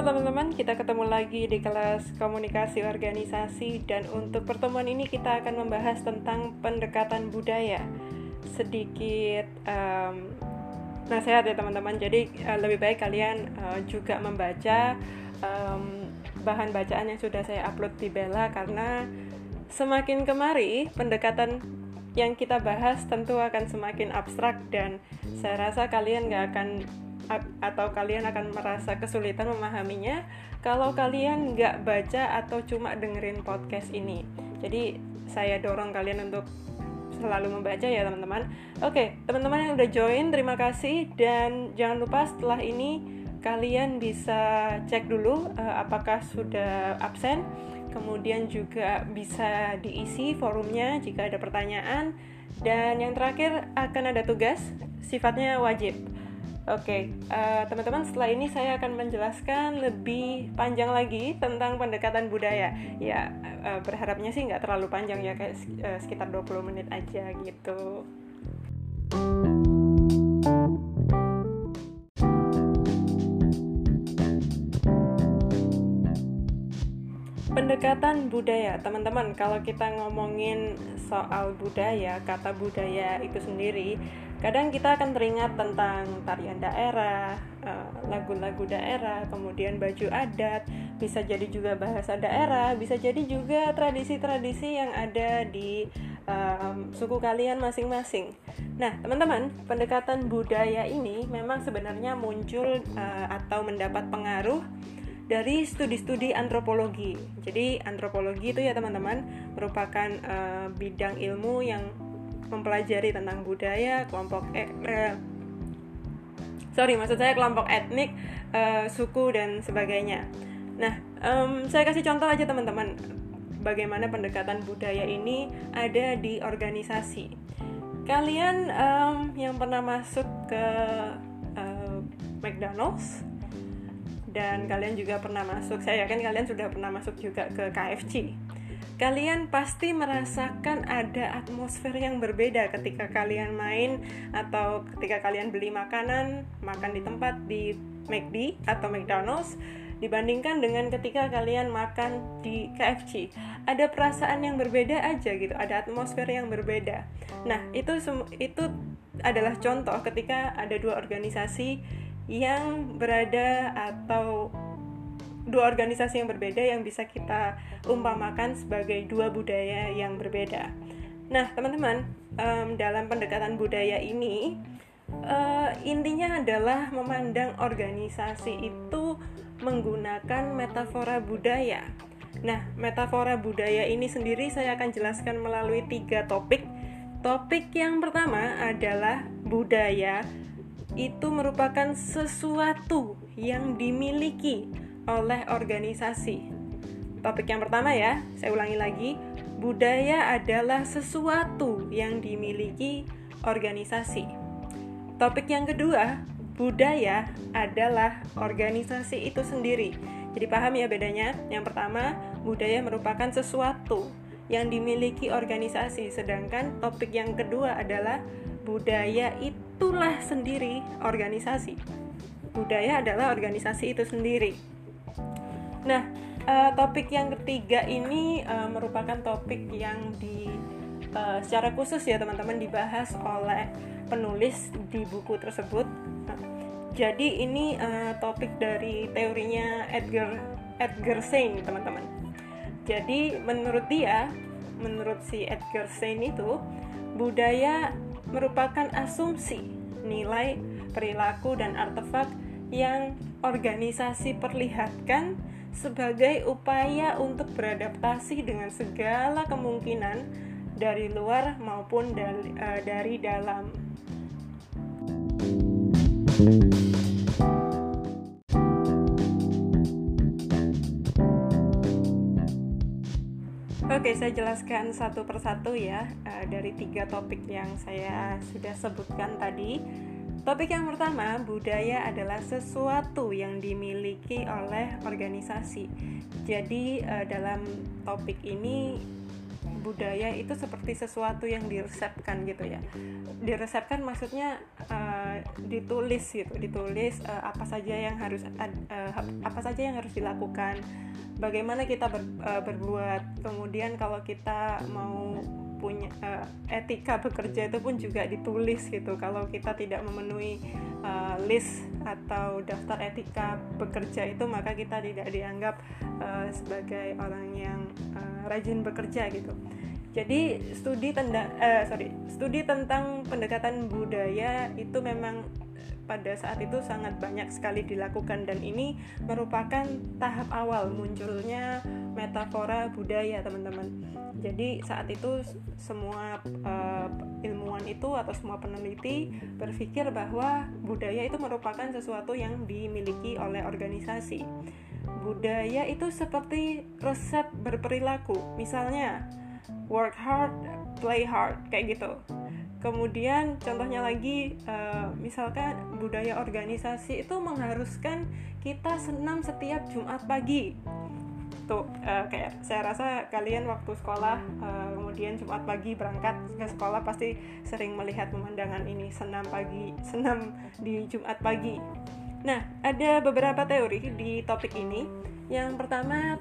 Halo teman-teman, kita ketemu lagi di kelas komunikasi organisasi. Dan untuk pertemuan ini kita akan membahas tentang pendekatan budaya. Sedikit um, nasihat ya teman-teman, jadi uh, lebih baik kalian uh, juga membaca um, bahan bacaan yang sudah saya upload di Bella. Karena semakin kemari pendekatan yang kita bahas tentu akan semakin abstrak. Dan saya rasa kalian gak akan atau kalian akan merasa kesulitan memahaminya kalau kalian nggak baca atau cuma dengerin podcast ini. Jadi saya dorong kalian untuk selalu membaca ya teman-teman. Oke, teman-teman yang udah join terima kasih dan jangan lupa setelah ini kalian bisa cek dulu uh, apakah sudah absen. Kemudian juga bisa diisi forumnya jika ada pertanyaan dan yang terakhir akan ada tugas sifatnya wajib. Oke, okay, uh, eh, teman-teman setelah ini saya akan menjelaskan lebih panjang lagi tentang pendekatan budaya. Ya, uh, berharapnya sih nggak terlalu panjang ya, kayak uh, sekitar 20 menit aja gitu. Pendekatan budaya, teman-teman. Kalau kita ngomongin soal budaya, kata budaya itu sendiri kadang kita akan teringat tentang tarian daerah, eh, lagu-lagu daerah, kemudian baju adat, bisa jadi juga bahasa daerah, bisa jadi juga tradisi-tradisi yang ada di um, suku kalian masing-masing. Nah, teman-teman, pendekatan budaya ini memang sebenarnya muncul uh, atau mendapat pengaruh dari studi-studi antropologi. Jadi, antropologi itu ya teman-teman merupakan uh, bidang ilmu yang mempelajari tentang budaya kelompok eh, eh, sorry maksud saya kelompok etnik eh, suku dan sebagainya nah um, saya kasih contoh aja teman-teman bagaimana pendekatan budaya ini ada di organisasi kalian um, yang pernah masuk ke uh, McDonald's dan kalian juga pernah masuk saya yakin kalian sudah pernah masuk juga ke KFC kalian pasti merasakan ada atmosfer yang berbeda ketika kalian main atau ketika kalian beli makanan, makan di tempat di McD atau McDonald's dibandingkan dengan ketika kalian makan di KFC. Ada perasaan yang berbeda aja gitu, ada atmosfer yang berbeda. Nah, itu itu adalah contoh ketika ada dua organisasi yang berada atau dua organisasi yang berbeda yang bisa kita umpamakan sebagai dua budaya yang berbeda. Nah, teman-teman, um, dalam pendekatan budaya ini uh, intinya adalah memandang organisasi itu menggunakan metafora budaya. Nah, metafora budaya ini sendiri saya akan jelaskan melalui tiga topik. Topik yang pertama adalah budaya itu merupakan sesuatu yang dimiliki oleh organisasi. Topik yang pertama ya, saya ulangi lagi, budaya adalah sesuatu yang dimiliki organisasi. Topik yang kedua, budaya adalah organisasi itu sendiri. Jadi paham ya bedanya? Yang pertama, budaya merupakan sesuatu yang dimiliki organisasi, sedangkan topik yang kedua adalah budaya itulah sendiri organisasi. Budaya adalah organisasi itu sendiri. Nah, uh, topik yang ketiga ini uh, merupakan topik yang di uh, secara khusus ya teman-teman dibahas oleh penulis di buku tersebut. Jadi ini uh, topik dari teorinya Edgar Edgar Sain teman-teman. Jadi menurut dia, menurut si Edgar Sain itu budaya merupakan asumsi, nilai, perilaku dan artefak yang organisasi perlihatkan sebagai upaya untuk beradaptasi dengan segala kemungkinan dari luar maupun dari, uh, dari dalam. Oke, saya jelaskan satu persatu ya uh, dari tiga topik yang saya sudah sebutkan tadi. Topik yang pertama, budaya adalah sesuatu yang dimiliki oleh organisasi. Jadi, uh, dalam topik ini budaya itu seperti sesuatu yang diresepkan gitu ya. Diresepkan maksudnya uh, ditulis gitu ditulis uh, apa saja yang harus uh, apa saja yang harus dilakukan bagaimana kita ber, uh, berbuat kemudian kalau kita mau punya uh, etika bekerja itu pun juga ditulis gitu. Kalau kita tidak memenuhi uh, list atau daftar etika bekerja itu maka kita tidak dianggap uh, sebagai orang yang uh, rajin bekerja gitu. Jadi studi tentang uh, sorry studi tentang pendekatan budaya itu memang pada saat itu sangat banyak sekali dilakukan dan ini merupakan tahap awal munculnya metafora budaya teman-teman. Jadi saat itu semua uh, ilmuwan itu atau semua peneliti berpikir bahwa budaya itu merupakan sesuatu yang dimiliki oleh organisasi. Budaya itu seperti resep berperilaku. Misalnya work hard play hard kayak gitu Kemudian contohnya lagi uh, misalkan budaya organisasi itu mengharuskan kita senam setiap Jumat pagi. Tuh uh, kayak saya rasa kalian waktu sekolah uh, kemudian Jumat pagi berangkat ke sekolah pasti sering melihat pemandangan ini senam pagi, senam di Jumat pagi. Nah, ada beberapa teori di topik ini. Yang pertama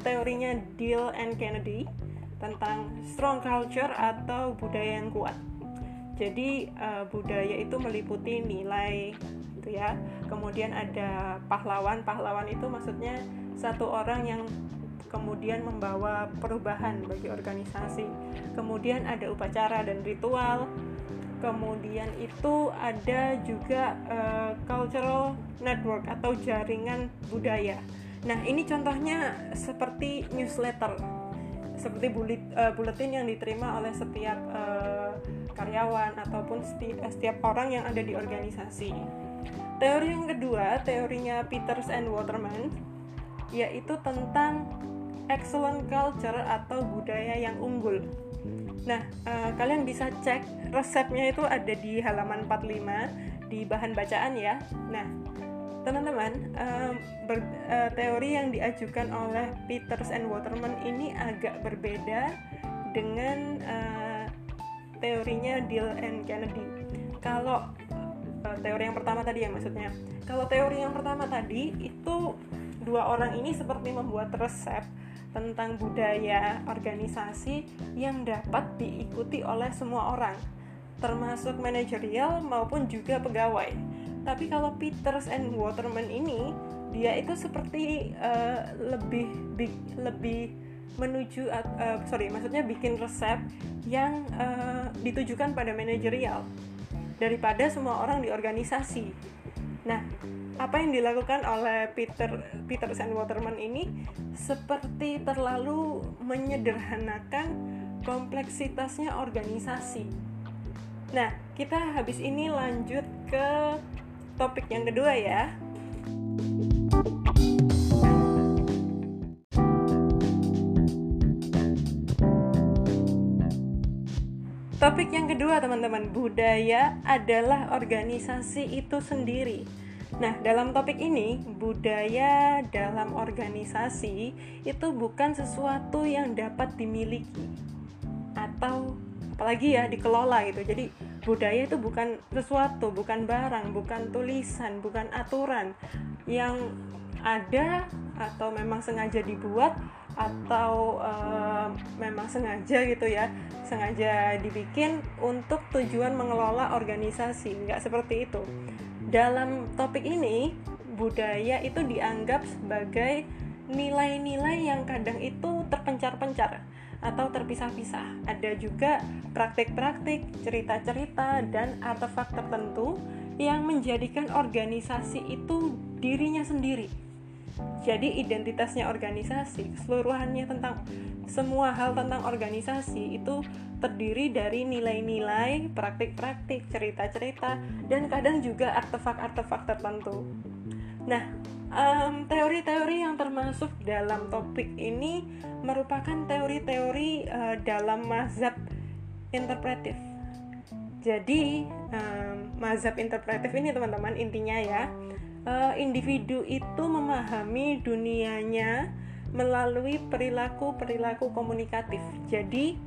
teorinya Deal and Kennedy tentang strong culture atau budaya yang kuat. Jadi uh, budaya itu meliputi nilai gitu ya. Kemudian ada pahlawan. Pahlawan itu maksudnya satu orang yang kemudian membawa perubahan bagi organisasi. Kemudian ada upacara dan ritual. Kemudian itu ada juga uh, cultural network atau jaringan budaya. Nah, ini contohnya seperti newsletter seperti bulit, uh, buletin yang diterima oleh setiap uh, karyawan ataupun setiap, eh, setiap orang yang ada di organisasi. Teori yang kedua, teorinya Peters and Waterman, yaitu tentang excellent culture atau budaya yang unggul. Nah, uh, kalian bisa cek resepnya itu ada di halaman 45 di bahan bacaan ya. Nah, teman-teman um, uh, teori yang diajukan oleh Peters and Waterman ini agak berbeda dengan uh, teorinya Deal and Kennedy. Kalau uh, teori yang pertama tadi ya maksudnya. Kalau teori yang pertama tadi itu dua orang ini seperti membuat resep tentang budaya organisasi yang dapat diikuti oleh semua orang termasuk manajerial maupun juga pegawai tapi kalau Peters and Waterman ini dia itu seperti uh, lebih big, lebih menuju uh, sorry maksudnya bikin resep yang uh, ditujukan pada manajerial daripada semua orang di organisasi. Nah, apa yang dilakukan oleh Peter Peters and Waterman ini seperti terlalu menyederhanakan kompleksitasnya organisasi. Nah, kita habis ini lanjut ke topik yang kedua ya. Topik yang kedua teman-teman, budaya adalah organisasi itu sendiri. Nah, dalam topik ini, budaya dalam organisasi itu bukan sesuatu yang dapat dimiliki atau apalagi ya dikelola gitu. Jadi budaya itu bukan sesuatu, bukan barang, bukan tulisan, bukan aturan yang ada atau memang sengaja dibuat atau uh, memang sengaja gitu ya sengaja dibikin untuk tujuan mengelola organisasi. Nggak seperti itu. Dalam topik ini budaya itu dianggap sebagai nilai-nilai yang kadang itu terpencar-pencar atau terpisah-pisah. Ada juga praktik-praktik, cerita-cerita, dan artefak tertentu yang menjadikan organisasi itu dirinya sendiri. Jadi identitasnya organisasi, keseluruhannya tentang semua hal tentang organisasi itu terdiri dari nilai-nilai, praktik-praktik, cerita-cerita, dan kadang juga artefak-artefak tertentu. Nah, teori-teori um, yang termasuk dalam topik ini merupakan teori-teori uh, dalam mazhab interpretif. Jadi, um, mazhab interpretif ini teman-teman intinya ya, uh, individu itu memahami dunianya melalui perilaku-perilaku komunikatif. Jadi,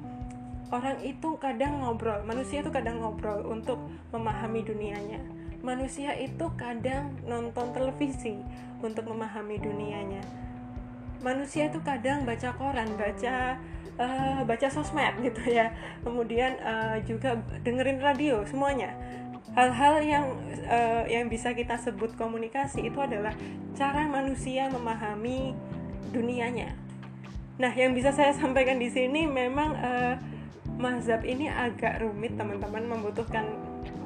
orang itu kadang ngobrol manusia itu kadang ngobrol untuk memahami dunianya manusia itu kadang nonton televisi untuk memahami dunianya. Manusia itu kadang baca koran baca uh, baca sosmed gitu ya. Kemudian uh, juga dengerin radio semuanya. Hal-hal yang uh, yang bisa kita sebut komunikasi itu adalah cara manusia memahami dunianya. Nah yang bisa saya sampaikan di sini memang uh, mazhab ini agak rumit teman-teman membutuhkan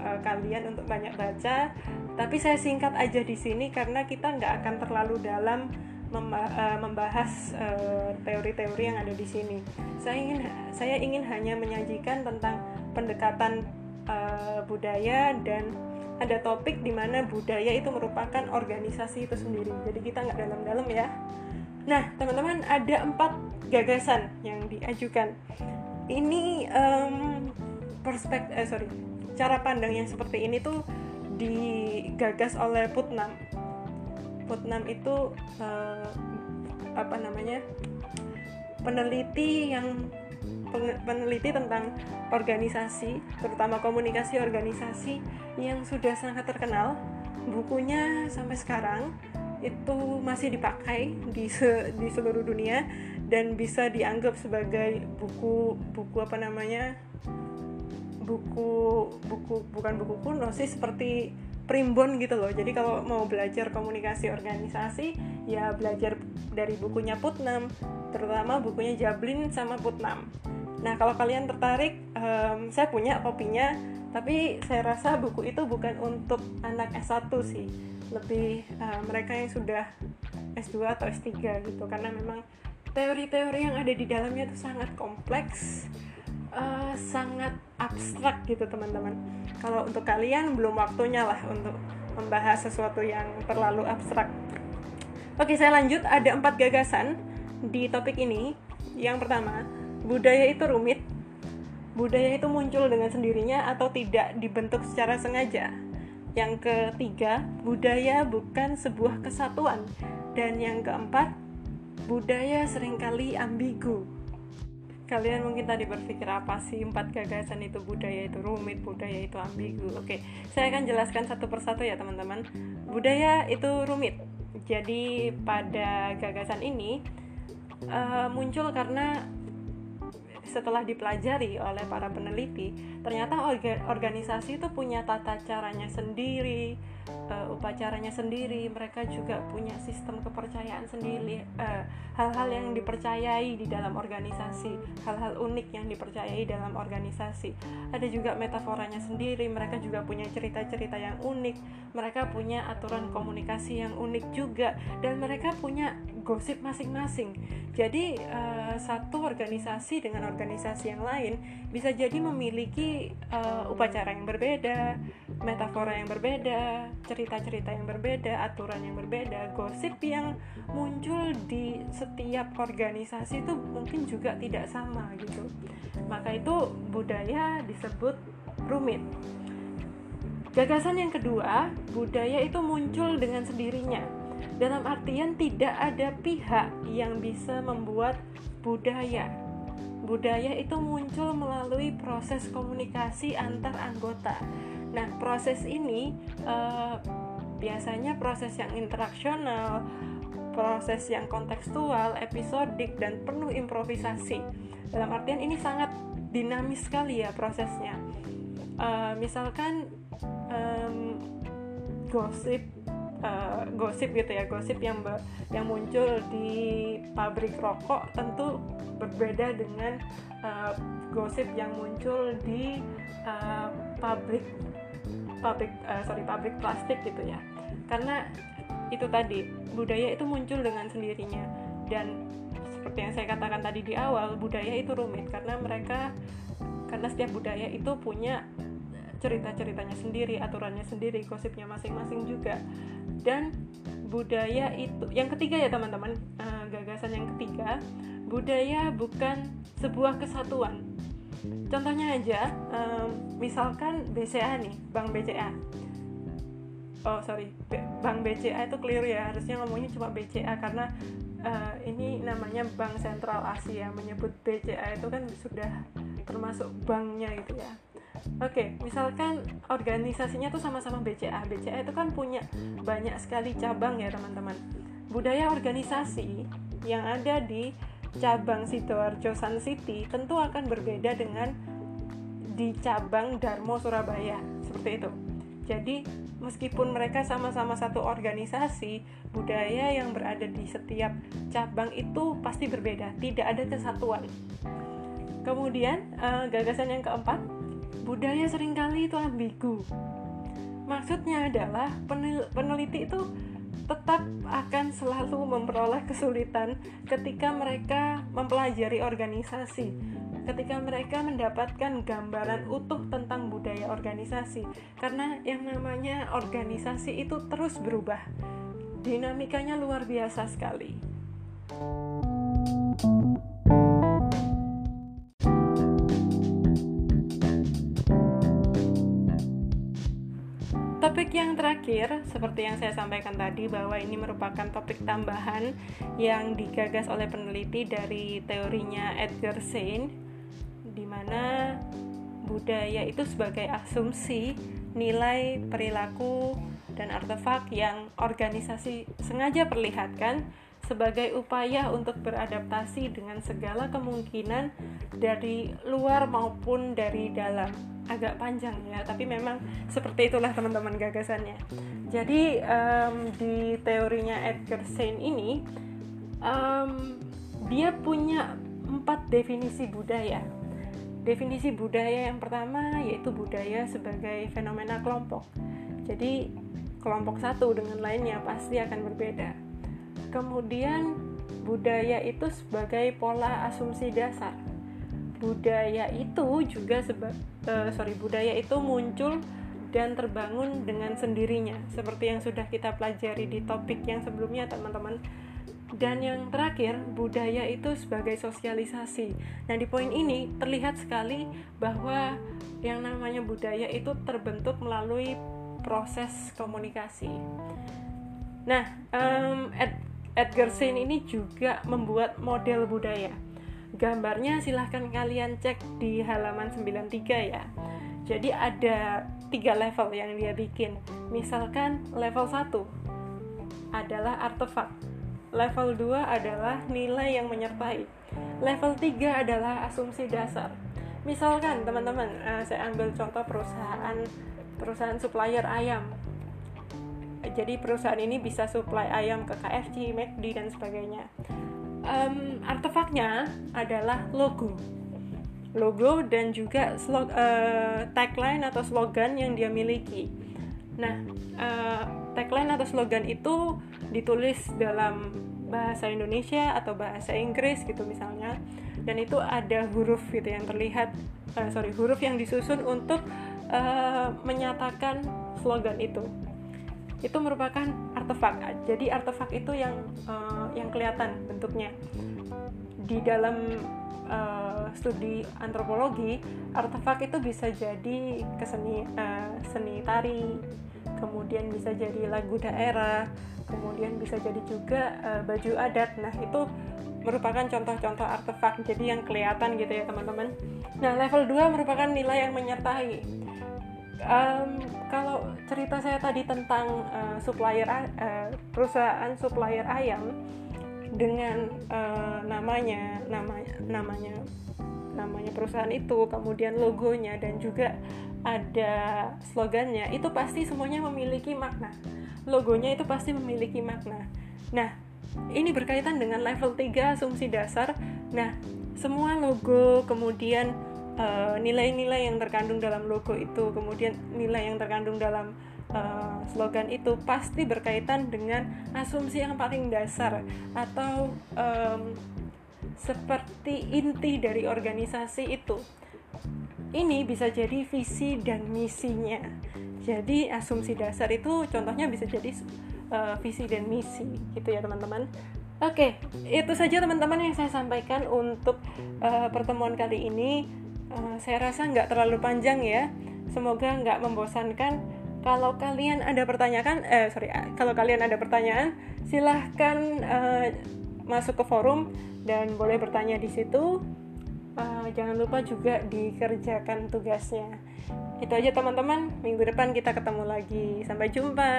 uh, kalian untuk banyak baca tapi saya singkat aja di sini karena kita nggak akan terlalu dalam Eh, membahas eh, teori-teori yang ada di sini. Saya ingin saya ingin hanya menyajikan tentang pendekatan uh, budaya dan ada topik di mana budaya itu merupakan organisasi itu sendiri. Jadi kita nggak dalam-dalam ya. Nah, teman-teman ada empat gagasan yang diajukan. Ini um, perspektif, eh, sorry, cara pandang yang seperti ini tuh digagas oleh Putnam Putnam itu uh, apa namanya peneliti yang peneliti tentang organisasi, terutama komunikasi organisasi yang sudah sangat terkenal. Bukunya sampai sekarang itu masih dipakai di se di seluruh dunia dan bisa dianggap sebagai buku buku apa namanya buku buku bukan buku kuno sih seperti primbon gitu loh. Jadi kalau mau belajar komunikasi organisasi ya belajar dari bukunya Putnam terutama bukunya Jablin sama Putnam. Nah kalau kalian tertarik um, saya punya kopinya tapi saya rasa buku itu bukan untuk anak S1 sih. Lebih uh, mereka yang sudah S2 atau S3 gitu. Karena memang teori-teori yang ada di dalamnya itu sangat kompleks sangat abstrak gitu teman-teman. Kalau untuk kalian belum waktunya lah untuk membahas sesuatu yang terlalu abstrak. Oke saya lanjut. Ada empat gagasan di topik ini. Yang pertama budaya itu rumit. Budaya itu muncul dengan sendirinya atau tidak dibentuk secara sengaja? Yang ketiga, budaya bukan sebuah kesatuan. Dan yang keempat, budaya sering kali ambigu kalian mungkin tadi berpikir apa sih empat gagasan itu? Budaya itu rumit budaya itu ambigu. Oke saya akan jelaskan satu persatu ya teman-teman. Budaya itu rumit. Jadi pada gagasan ini uh, muncul karena setelah dipelajari oleh para peneliti ternyata orga organisasi itu punya tata caranya sendiri uh, upacaranya sendiri mereka juga punya sistem kepercayaan sendiri eh, hal-hal yang dipercayai di dalam organisasi hal-hal unik yang dipercayai dalam organisasi. Ada juga metaforanya sendiri mereka juga punya cerita-cerita yang unik mereka punya aturan komunikasi yang unik juga dan mereka punya gosip masing-masing. Jadi uh, satu organisasi dengan organisasi yang lain bisa jadi memiliki uh, upacara yang berbeda metafora yang berbeda cerita-cerita yang berbeda, aturan yang berbeda, gosip yang muncul di setiap organisasi itu mungkin juga tidak sama gitu. Maka itu budaya disebut rumit. Gagasan yang kedua, budaya itu muncul dengan sendirinya. Dalam artian tidak ada pihak yang bisa membuat budaya. Budaya itu muncul melalui proses komunikasi antar anggota Nah, proses ini uh, biasanya proses yang interaksional, proses yang kontekstual, episodik, dan penuh improvisasi. Dalam artian ini sangat dinamis sekali ya prosesnya. Uh, misalkan um, gosip uh, gosip gitu ya gosip yang yang muncul di pabrik rokok tentu berbeda dengan uh, gosip yang muncul di uh, pabrik pabrik uh, sorry pabrik plastik gitu ya. Karena itu tadi budaya itu muncul dengan sendirinya. Dan seperti yang saya katakan tadi di awal budaya itu rumit karena mereka karena setiap budaya itu punya cerita-ceritanya sendiri aturannya sendiri gosipnya masing-masing juga dan budaya itu yang ketiga ya teman-teman. Uh, gagasan yang ketiga budaya bukan sebuah kesatuan. Contohnya aja um, misalkan BCA nih bank BCA oh sorry bank BCA itu clear ya harusnya ngomongnya cuma BCA karena uh, ini namanya Bank Sentral Asia menyebut BCA itu kan sudah termasuk banknya gitu ya Oke, misalkan organisasinya tuh sama-sama BCA. BCA itu kan punya banyak sekali cabang ya teman-teman. Budaya organisasi yang ada di cabang Sidoarjo Sun City tentu akan berbeda dengan di cabang Darmo Surabaya seperti itu. Jadi meskipun mereka sama-sama satu organisasi, budaya yang berada di setiap cabang itu pasti berbeda, tidak ada kesatuan. Kemudian uh, gagasan yang keempat, budaya sering kali itu ambigu. Maksudnya adalah peneliti itu tetap akan selalu memperoleh kesulitan ketika mereka mempelajari organisasi, ketika mereka mendapatkan gambaran utuh tentang budaya organisasi, karena yang namanya organisasi itu terus berubah, dinamikanya luar biasa sekali. Topik yang terakhir, seperti yang saya sampaikan tadi, bahwa ini merupakan topik tambahan yang digagas oleh peneliti dari teorinya Edgar Sain, di mana budaya itu sebagai asumsi, nilai, perilaku, dan artefak yang organisasi sengaja perlihatkan sebagai upaya untuk beradaptasi dengan segala kemungkinan dari luar maupun dari dalam. Agak panjang ya tapi memang seperti itulah teman-teman gagasannya. Jadi um, di teorinya Edgar Sain ini um, dia punya empat definisi budaya. Definisi budaya yang pertama yaitu budaya sebagai fenomena kelompok. Jadi kelompok satu dengan lainnya pasti akan berbeda kemudian budaya itu sebagai pola asumsi dasar. Budaya itu juga seba uh, sorry budaya itu muncul dan terbangun dengan sendirinya seperti yang sudah kita pelajari di topik yang sebelumnya teman-teman. Dan yang terakhir budaya itu sebagai sosialisasi. Nah di poin ini terlihat sekali bahwa yang namanya budaya itu terbentuk melalui proses komunikasi. Nah um, Edgar Sain ini juga membuat model budaya. Gambarnya silahkan kalian cek di halaman 93 ya. Jadi ada tiga level yang dia bikin. Misalkan level 1 adalah artefak. Level 2 adalah nilai yang menyertai. Level 3 adalah asumsi dasar. Misalkan teman-teman uh, saya ambil contoh perusahaan perusahaan supplier ayam jadi perusahaan ini bisa supply ayam ke KFC, McD dan sebagainya. Um, artefaknya adalah logo. Logo dan juga slog, uh, tagline atau slogan yang dia miliki. Nah uh, tagline atau slogan itu ditulis dalam bahasa Indonesia atau bahasa Inggris gitu misalnya. Dan itu ada huruf gitu yang terlihat uh, sorry huruf yang disusun untuk uh, menyatakan slogan itu itu merupakan artefak. Jadi artefak itu yang uh, yang kelihatan bentuknya. Di dalam uh, studi antropologi, artefak itu bisa jadi keseni uh, seni tari, kemudian bisa jadi lagu daerah, kemudian bisa jadi juga uh, baju adat. Nah, itu merupakan contoh-contoh artefak jadi yang kelihatan gitu ya teman-teman nah level 2 merupakan nilai yang menyertai um, kalau cerita saya tadi tentang uh, supplier uh, perusahaan supplier ayam dengan uh, namanya namanya namanya namanya perusahaan itu kemudian logonya dan juga ada slogannya itu pasti semuanya memiliki makna. Logonya itu pasti memiliki makna. Nah ini berkaitan dengan level 3 asumsi dasar. Nah semua logo kemudian nilai-nilai uh, yang terkandung dalam logo itu, kemudian nilai yang terkandung dalam uh, slogan itu pasti berkaitan dengan asumsi yang paling dasar atau um, seperti inti dari organisasi itu. Ini bisa jadi visi dan misinya. Jadi asumsi dasar itu contohnya bisa jadi uh, visi dan misi, gitu ya teman-teman. Oke, itu saja teman-teman yang saya sampaikan untuk uh, pertemuan kali ini uh, saya rasa nggak terlalu panjang ya. Semoga nggak membosankan. Kalau kalian ada pertanyaan eh sorry kalau kalian ada pertanyaan silahkan uh, masuk ke forum dan boleh bertanya di situ. Uh, jangan lupa juga dikerjakan tugasnya. Itu aja teman-teman. Minggu depan kita ketemu lagi. Sampai jumpa